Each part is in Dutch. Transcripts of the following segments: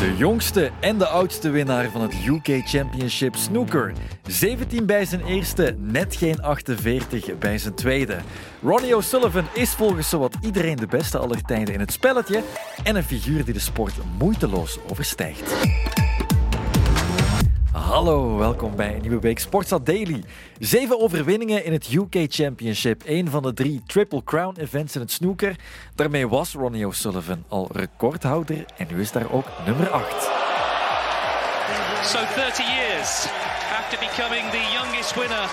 De jongste en de oudste winnaar van het UK Championship Snooker. 17 bij zijn eerste, net geen 48 bij zijn tweede. Ronnie O'Sullivan is volgens zowat iedereen de beste aller tijden in het spelletje en een figuur die de sport moeiteloos overstijgt. Hallo, welkom bij een nieuwe week Sportstad Daily. Zeven overwinningen in het UK Championship, een van de drie Triple Crown events in het snooker. Daarmee was Ronnie O'Sullivan al recordhouder en nu is daar ook nummer 8. So 30 years after becoming the youngest winner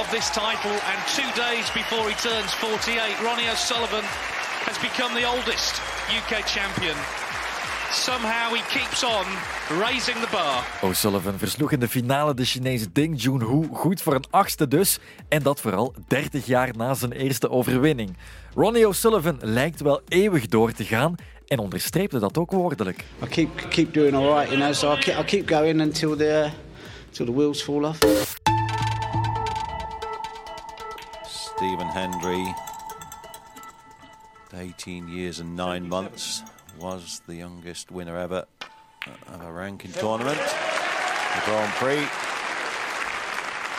of this title and two days before he turns 48, Ronnie O'Sullivan has become the oldest UK champion. Somehow he keeps on raising the bar. O'Sullivan versloeg in de finale de Chinese Ding Junhui goed voor een achtste dus. En dat vooral 30 jaar na zijn eerste overwinning. Ronnie O'Sullivan lijkt wel eeuwig door te gaan en onderstreepte dat ook woordelijk. I keep keep doing all right, you know. So I keep, I keep going until the until the wheels fall off. Stephen Hendry, 18 years and nine months, was the youngest winner ever of a ranking tournament. The Grand Prix.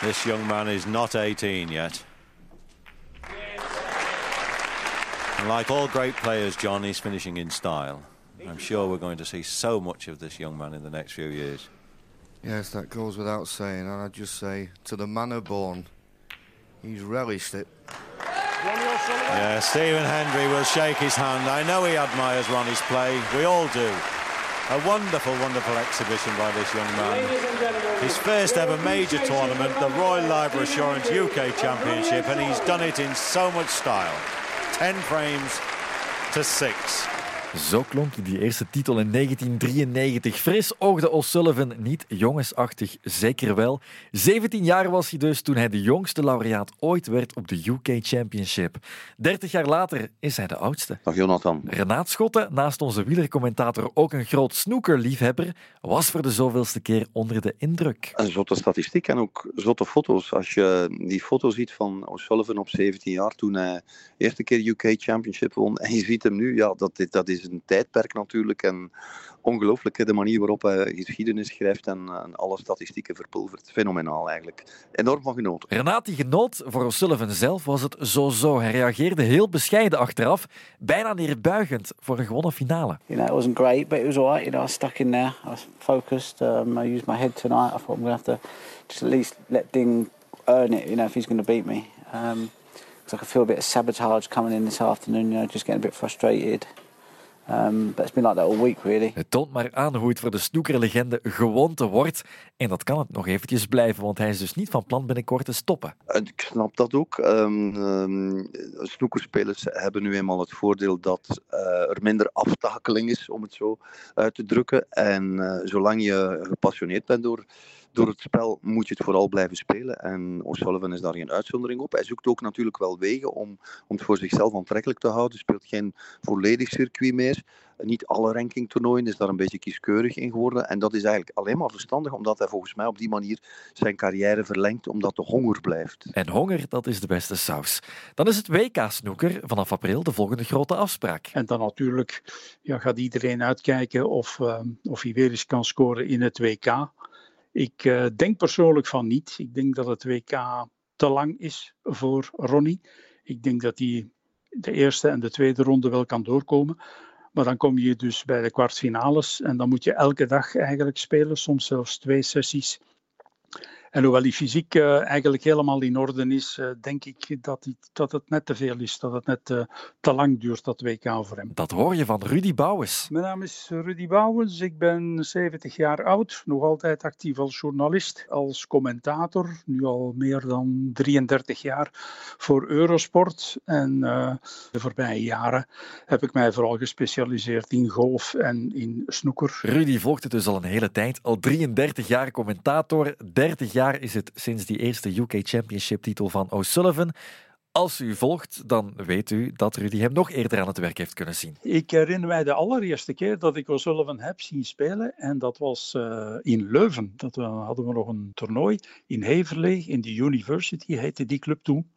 This young man is not 18 yet. And like all great players, John is finishing in style. I'm sure we're going to see so much of this young man in the next few years. Yes, that goes without saying, and I'd just say to the manner born, he's relished it. Yeah, Stephen Hendry will shake his hand. I know he admires Ronnie's play. We all do. A wonderful, wonderful exhibition by this young man. His first ever major tournament, the Royal Library Assurance UK Championship, and he's done it in so much style. 10 frames to 6. Zo klonk die eerste titel in 1993. Fris oogde O'Sullivan niet jongensachtig, zeker wel. 17 jaar was hij dus toen hij de jongste laureaat ooit werd op de UK Championship. 30 jaar later is hij de oudste. Dag Jonathan. Renaat Schotten, naast onze wielercommentator ook een groot snookerliefhebber, was voor de zoveelste keer onder de indruk. Een zotte statistiek en ook zotte foto's. Als je die foto ziet van O'Sullivan op 17 jaar, toen hij de eerste keer UK Championship won, en je ziet hem nu, ja, dat, dat is een tijdperk natuurlijk. En ongelooflijk de manier waarop hij geschiedenis schrijft en, en alle statistieken verpulvert. Fenomenaal eigenlijk. Enorm van genoten. Renaat die genoot, voor O'Sullivan zelf was het zo-zo. Hij reageerde heel bescheiden achteraf, bijna neerbuigend voor een gewonnen finale. You know, it wasn't great, but it was all right. You know, I stuck in there. I was focused. Um, I used my head tonight. I thought I'm going to have to just at least let Ding earn it. You know, if he's going to beat me. Um, I could feel a bit of sabotage coming in this afternoon. You know, just getting a bit frustrated. Um, but it's been like that all week, really. Het toont maar aan hoe het voor de snoekerlegende gewoonte wordt. En dat kan het nog eventjes blijven, want hij is dus niet van plan binnenkort te stoppen. Ik snap dat ook. Um, um, snoekerspelers hebben nu eenmaal het voordeel dat uh, er minder aftakeling is, om het zo uit te drukken. En uh, zolang je gepassioneerd bent door door het spel moet je het vooral blijven spelen. En O'Sullivan is daar geen uitzondering op. Hij zoekt ook natuurlijk wel wegen om, om het voor zichzelf aantrekkelijk te houden. Speelt geen volledig circuit meer. Niet alle rankingtoernooien is daar een beetje kieskeurig in geworden. En dat is eigenlijk alleen maar verstandig, omdat hij volgens mij op die manier zijn carrière verlengt, omdat de honger blijft. En honger, dat is de beste saus. Dan is het WK-snoeker vanaf april de volgende grote afspraak. En dan natuurlijk ja, gaat iedereen uitkijken of, uh, of hij weer eens kan scoren in het WK. Ik uh, denk persoonlijk van niet. Ik denk dat het WK te lang is voor Ronnie. Ik denk dat hij de eerste en de tweede ronde wel kan doorkomen. Maar dan kom je dus bij de kwartfinales en dan moet je elke dag eigenlijk spelen, soms zelfs twee sessies. En hoewel die fysiek uh, eigenlijk helemaal in orde is, uh, denk ik dat, die, dat het net te veel is. Dat het net uh, te lang duurt, dat WK voor hem. Dat hoor je van Rudy Bouwens. Mijn naam is Rudy Bouwens. Ik ben 70 jaar oud. Nog altijd actief als journalist, als commentator. Nu al meer dan 33 jaar voor Eurosport. En de voorbije jaren heb ik mij vooral gespecialiseerd in golf en in snoeker. Rudy volgt het dus al een hele tijd. Al 33 jaar commentator, 30 jaar is het sinds die eerste UK Championship-titel van O'Sullivan. Als u volgt, dan weet u dat Rudy hem nog eerder aan het werk heeft kunnen zien. Ik herinner mij de allereerste keer dat ik O'Sullivan heb zien spelen. En dat was uh, in Leuven. Dat we, hadden we nog een toernooi in Heverlee, in de University heette die club toen.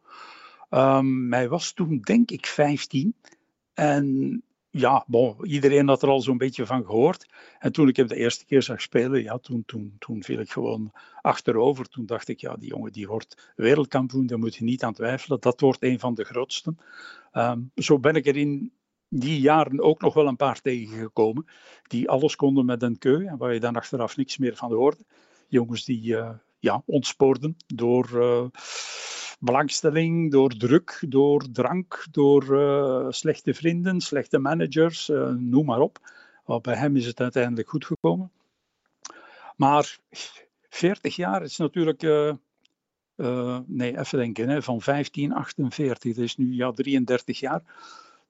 Um, hij was toen denk ik 15. En ja, bon, iedereen had er al zo'n beetje van gehoord. En toen ik hem de eerste keer zag spelen, ja, toen, toen, toen viel ik gewoon achterover. Toen dacht ik, ja, die jongen die wordt wereldkampioen, daar moet je niet aan twijfelen. Dat wordt een van de grootsten. Ehm, zo ben ik er in die jaren ook nog wel een paar tegengekomen, die alles konden met een keu en waar je dan achteraf niks meer van hoorde. Jongens die uh, ja, ontspoorden door... Uh, belangstelling, door druk, door drank, door uh, slechte vrienden, slechte managers, uh, noem maar op. Bij hem is het uiteindelijk goed gekomen. Maar 40 jaar is natuurlijk, nee, even denken, hè, van 1548, dat is nu ja, 33 jaar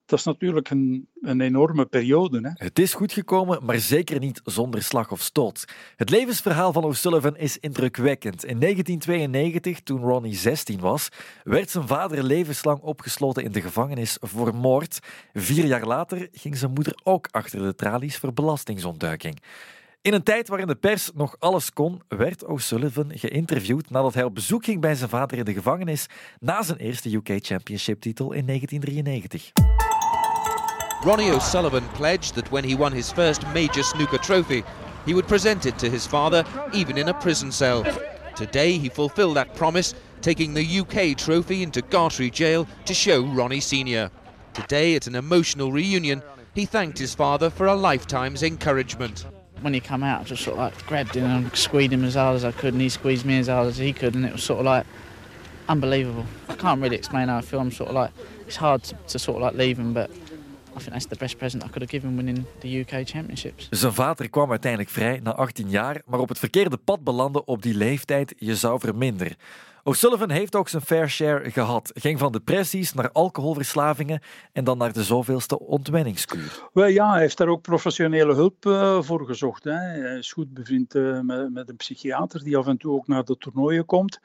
dat is natuurlijk een, een enorme periode. Hè? Het is goed gekomen, maar zeker niet zonder slag of stoot. Het levensverhaal van O'Sullivan is indrukwekkend. In 1992, toen Ronnie 16 was, werd zijn vader levenslang opgesloten in de gevangenis voor moord. Vier jaar later ging zijn moeder ook achter de tralies voor belastingsontduiking. In een tijd waarin de pers nog alles kon, werd O'Sullivan geïnterviewd nadat hij op bezoek ging bij zijn vader in de gevangenis na zijn eerste UK Championship titel in 1993. Ronnie O'Sullivan pledged that when he won his first major snooker trophy, he would present it to his father, even in a prison cell. Today, he fulfilled that promise, taking the UK trophy into Gartree Jail to show Ronnie Sr. Today, at an emotional reunion, he thanked his father for a lifetime's encouragement. When he came out, I just sort of like grabbed him and squeezed him as hard as I could, and he squeezed me as hard as he could, and it was sort of like unbelievable. I can't really explain how I feel. I'm sort of like, it's hard to, to sort of like leave him, but I think that's the best present I could have given winning the UK Championships. Zijn vader kwam uiteindelijk vrij na 18 jaar, maar op het verkeerde pad belanden op die leeftijd, je zou verminderen. O'Sullivan heeft ook zijn fair share gehad. Ging van depressies naar alcoholverslavingen en dan naar de zoveelste ontwenningskuur. Wel ja, hij heeft daar ook professionele hulp uh, voor gezocht. Hè. Hij is goed bevriend uh, met, met, een psychiater die af en toe ook naar de toernooien komt.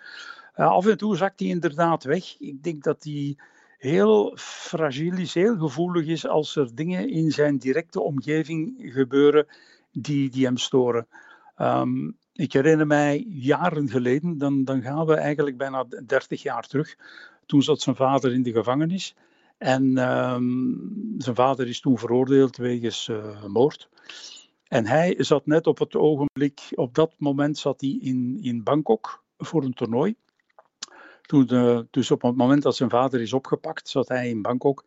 Uh, af en toe zakt hij inderdaad weg. Ik denk dat hij heel fragiel is, heel gevoelig is als er dingen in zijn directe omgeving gebeuren die, die hem storen. Um, ik herinner mij jaren geleden, dan, dan gaan we eigenlijk bijna 30 jaar terug. Toen zat zijn vader in de gevangenis. En um, zijn vader is toen veroordeeld wegens uh, moord. En hij zat net op het ogenblik, op dat moment zat hij in, in Bangkok voor een toernooi. Toen, uh, dus op het moment dat zijn vader is opgepakt, zat hij in Bangkok.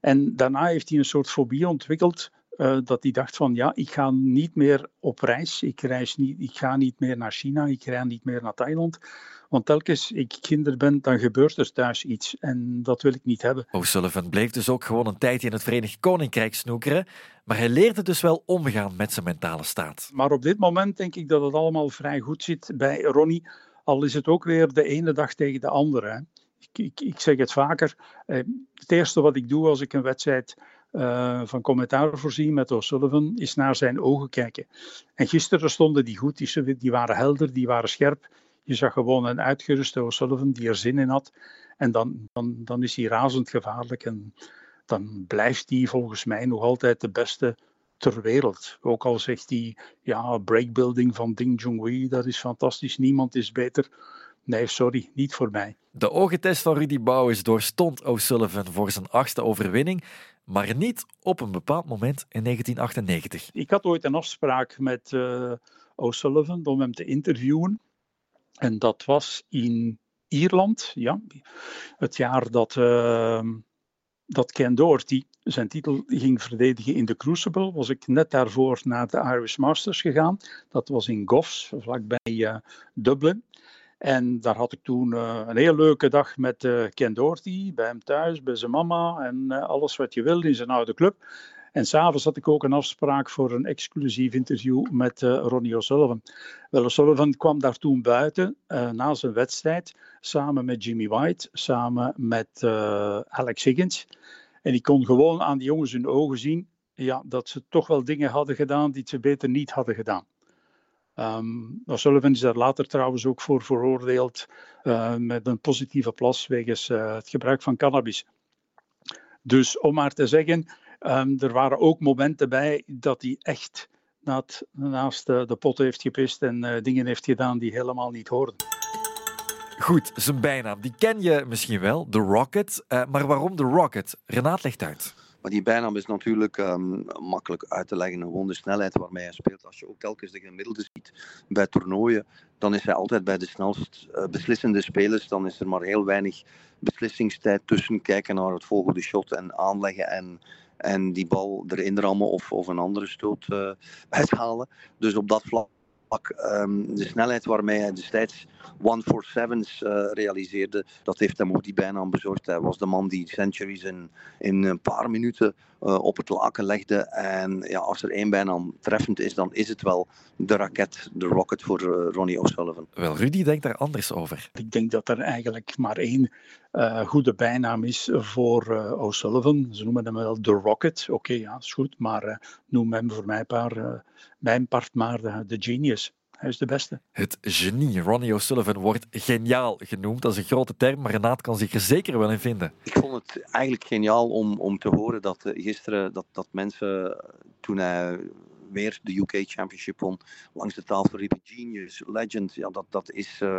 En daarna heeft hij een soort fobie ontwikkeld. Uh, dat hij dacht van ja, ik ga niet meer op reis. Ik, reis niet, ik ga niet meer naar China. Ik ga niet meer naar Thailand. Want telkens ik kinder ben, dan gebeurt er thuis iets. En dat wil ik niet hebben. O'Sullivan bleef dus ook gewoon een tijdje in het Verenigd Koninkrijk snoekeren. Maar hij leerde dus wel omgaan met zijn mentale staat. Maar op dit moment denk ik dat het allemaal vrij goed zit bij Ronnie al is het ook weer de ene dag tegen de andere. Ik, ik, ik, zeg het vaker. Eh, het eerste wat ik doe als ik een wedstrijd uh, van commentaar voorzie met O'Sullivan, is naar zijn ogen kijken. En gisteren stonden die goed, die, die waren helder, die waren scherp. Je zag gewoon een uitgeruste O'Sullivan die er zin in had. En dan, dan, dan is hij razend gevaarlijk. En dan blijft hij volgens mij nog altijd de beste ter wereld. Ook al zegt hij, ja, breakbuilding van Ding Junhui, dat is fantastisch, niemand is beter. Nee, sorry, niet voor mij. De ogentest van Rudy Bouwens doorstond O'Sullivan voor zijn achtste overwinning, maar niet op een bepaald moment in 1998. Ik had ooit een afspraak met uh, O'Sullivan om hem te interviewen. En dat was in Ierland, ja. Het jaar dat, uh, dat Ken Doherty zijn titel ging verdedigen in de Crucible, was ik net daarvoor naar de Irish Masters gegaan. Dat was in Goffs, vlakbij uh, Dublin. En daar had ik toen uh, een heel leuke dag met uh, Ken Doherty, bij hem thuis, bij zijn mama en alles wat je wil in zijn oude club. En s'avonds had ik ook een afspraak voor een exclusief interview met Ronnie O'Sullivan. Wel, O'Sullivan kwam daar toen buiten na zijn wedstrijd, samen met Jimmy White, samen met Alex Higgins. En ik kon gewoon aan die jongens hun ogen zien ja, dat ze toch wel dingen hadden gedaan die ze beter niet hadden gedaan. Um, Sullivan is daar later trouwens ook voor veroordeeld uh, met een positieve plas wegens uh, het gebruik van cannabis. Dus om maar te zeggen, um, er waren ook momenten bij dat hij echt naast, uh, de pot heeft gepist en dingen heeft gedaan die helemaal niet hoorden. Goed, zijn bijnaam, die ken je misschien wel, de Rocket. Uh, maar waarom de Rocket? Renaat legt uit. Maar die bijnaam is natuurlijk um, makkelijk uit te leggen. Gewoon de snelheid waarmee hij speelt. Als je ook telkens de gemiddelde ziet bij toernooien, dan is hij altijd bij de snelst uh, beslissende spelers. Dan is er maar heel weinig beslissingstijd tussen kijken naar het volgende shot en aanleggen en, en die bal erin rammen of, of een andere stoot uh, uithalen. Dus op dat vlak Um, de snelheid waarmee hij destijds one for sevens uh, realiseerde, dat heeft hem ook die bijnaam bezorgd. Hij was de man die centuries in, in een paar minuten op het laken legde. En ja, als er één bijnaam treffend is, dan is het wel de raket, de rocket voor uh, Ronnie O'Sullivan. Wel, Rudy denkt daar anders over. Ik denk dat er eigenlijk maar één goede bijnaam is voor O'Sullivan. Ze noemen hem wel de rocket. Oké, okay, ja, is goed. Maar noem hem voor mij paar, mijn part maar de, de genius. Hij is de beste. Het genie Ronnie O'Sullivan wordt geniaal genoemd. Dat is een grote term, maar Renaat kan zich er zeker wel in vinden. Ik vond het eigenlijk geniaal om, om te horen dat uh, gisteren dat, dat mensen toen hij weer de UK Championship won, langs de tafel riepen Genius, Legend. Ja, dat, dat is uh,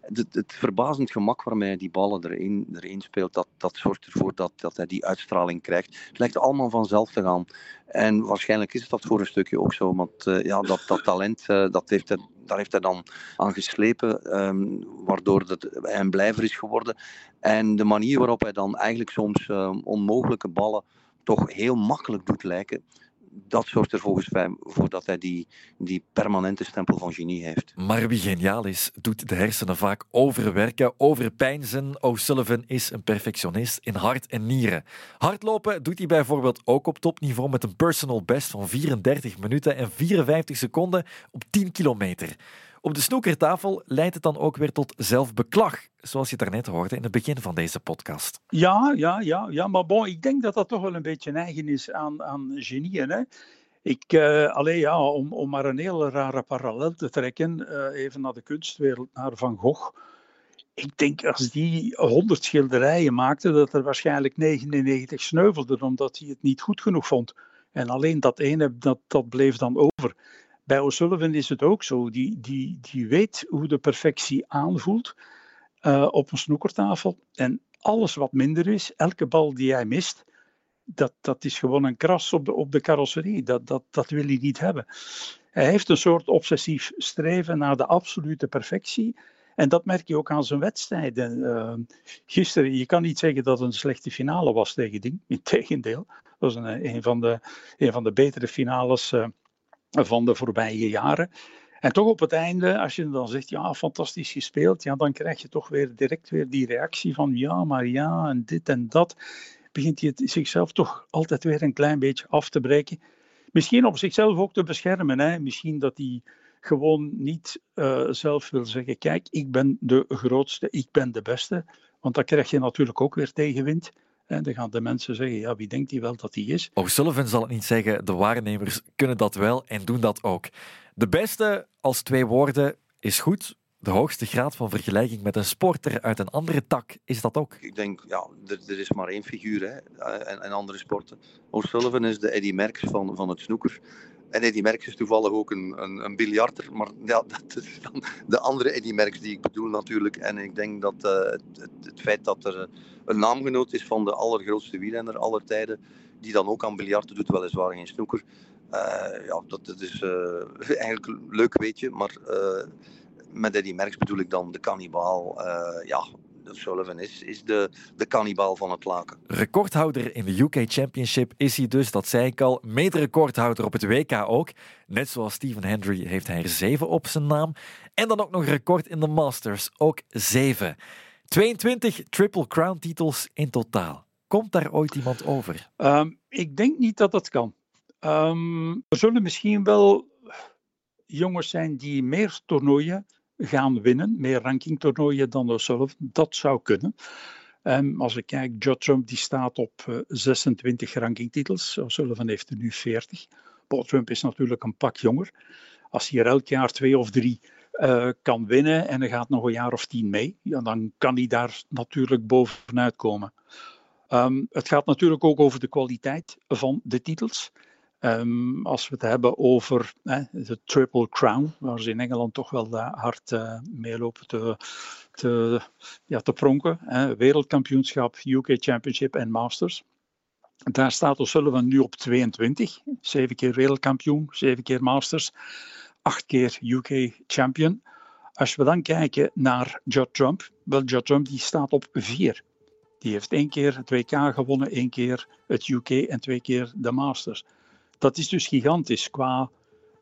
het, het, verbazend gemak waarmee hij die ballen erin, erin speelt, dat, dat zorgt ervoor dat, dat hij die uitstraling krijgt. Het lijkt allemaal vanzelf te gaan. En waarschijnlijk is dat voor een stukje ook zo, want uh, ja, dat, dat talent, uh, dat heeft hij, daar heeft hij dan aan geslepen, um, waardoor het, hij een blijver is geworden. En de manier waarop hij dan eigenlijk soms uh, onmogelijke ballen toch heel makkelijk doet lijken, dat zorgt er volgens mij voor dat hij die, die permanente stempel van genie heeft. Maar wie geniaal is, doet de hersenen vaak overwerken, overpijnzen. O'Sullivan is een perfectionist in hart en nieren. Hardlopen doet hij bijvoorbeeld ook op topniveau met een personal best van 34 minuten en 54 seconden op 10 kilometer. Op de snoekertafel leidt het dan ook weer tot zelfbeklag, zoals je daarnet hoorde in het begin van deze podcast. Ja, ja, ja, ja maar bon, ik denk dat dat toch wel een beetje eigen is aan, aan genieën. Hè? Ik, uh, alleen ja, om, om maar een hele rare parallel te trekken, uh, even naar de kunstwereld, naar Van Gogh. Ik denk als die 100 schilderijen maakte, dat er waarschijnlijk 99 sneuvelden, omdat hij het niet goed genoeg vond. En alleen dat ene, dat, dat bleef dan over. Bij O'Sullivan is het ook zo. Die, die, die weet hoe de perfectie aanvoelt uh, op een snoekertafel. En alles wat minder is, elke bal die hij mist, dat, dat is gewoon een kras op de, op de carrosserie. Dat, dat, dat wil hij niet hebben. Hij heeft een soort obsessief streven naar de absolute perfectie. En dat merk je ook aan zijn wedstrijden. Uh, gisteren, je kan niet zeggen dat het een slechte finale was tegen Ding. Integendeel, dat was een, een, van, de, een van de betere finales uh, van de voorbije jaren. En toch op het einde, als je dan zegt, ja, fantastisch gespeeld, ja, dan krijg je toch weer direct weer die reactie van, ja, maar ja, en dit en dat. Begint hij zichzelf toch altijd weer een klein beetje af te breken. Misschien om zichzelf ook te beschermen. Hè. Misschien dat hij gewoon niet uh, zelf wil zeggen, kijk, ik ben de grootste, ik ben de beste. Want dan krijg je natuurlijk ook weer tegenwind. En dan gaan de mensen zeggen, ja, wie denkt hij wel dat hij is? O'Sullivan zal het niet zeggen, de waarnemers kunnen dat wel en doen dat ook. De beste als twee woorden is goed. De hoogste graad van vergelijking met een sporter uit een andere tak is dat ook. Ik denk, ja, er, er is maar één figuur hè, en, en andere sporten. O'Sullivan is de Eddie Merckx van, van het snoeker. En Eddie Merckx is toevallig ook een, een, een biljarter. Maar ja, dat is dan de andere Eddie Merckx die ik bedoel natuurlijk. En ik denk dat uh, het, het, feit dat er een naamgenoot is van de allergrootste wielrenner aller tijden, die dan ook aan biljarten doet, weliswaar geen snoeker. Uh, ja, dat, is uh, eigenlijk leuk weetje, maar met Eddie Merckx bedoel ik dan de kannibaal. ja, Sullivan is, is de, de kannibaal van het laken. Recordhouder in de UK Championship is hij dus, dat zei ik al. Mede-recordhouder op het WK ook. Net zoals Stephen Hendry heeft hij er zeven op zijn naam. En dan ook nog record in de Masters, ook zeven. 22 Triple Crown titels in totaal. Komt daar ooit iemand over? Um, ik denk niet dat dat kan. Um, er zullen misschien wel jongens zijn die meer toernooien gaan winnen, meer rankingtoernooien dan O'Sullivan. Dat zou kunnen. Um, als ik kijk, Joe Trump die staat op uh, 26 rankingtitels. O'Sullivan heeft er nu 40. Paul Trump is natuurlijk een pak jonger. Als hij er elk jaar twee of drie uh, kan winnen en er gaat nog een jaar of tien mee, ja, dan kan hij daar natuurlijk bovenuit komen. Um, het gaat natuurlijk ook over de kwaliteit van de titels. Um, als we het hebben over de Triple Crown, waar ze in Engeland toch wel hard uh, meelopen te, te, ja, te pronken. Wereldkampioenschap, UK Championship en Masters. Daar staat O'Sullivan nu op 22. Zeven keer wereldkampioen, zeven keer Masters, acht keer UK champion. Als we dan kijken naar Judd Trump, wel, Judd Trump die staat op 4. Die heeft één keer het WK gewonnen, één keer het UK en twee keer de Masters. Dat is dus gigantisch qua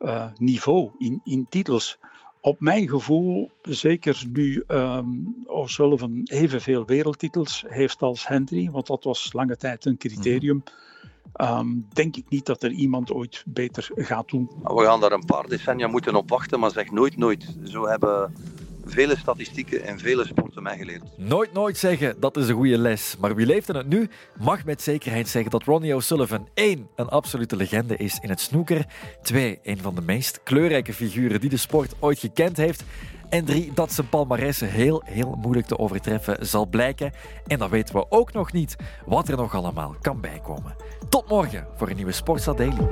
uh, niveau in, in titels. Op mijn gevoel, zeker nu um, O'Sullivan evenveel wereldtitels heeft als Henry, want dat was lange tijd een criterium. Um, denk ik niet dat er iemand ooit beter gaat doen. We gaan daar een paar decennia moeten op wachten, maar zeg nooit nooit. Zo hebben vele statistieken en vele sporten mij geleerd. Nooit nooit zeggen, dat is een goede les. Maar wie leeft in het nu, mag met zekerheid zeggen dat Ronnie O'Sullivan 1. een absolute legende is in het snoeker, 2. een van de meest kleurrijke figuren die de sport ooit gekend heeft en drie, dat zijn palmarès heel, heel moeilijk te overtreffen zal blijken. En dan weten we ook nog niet wat er nog allemaal kan bijkomen. Tot morgen voor een nieuwe Sportstad Daily.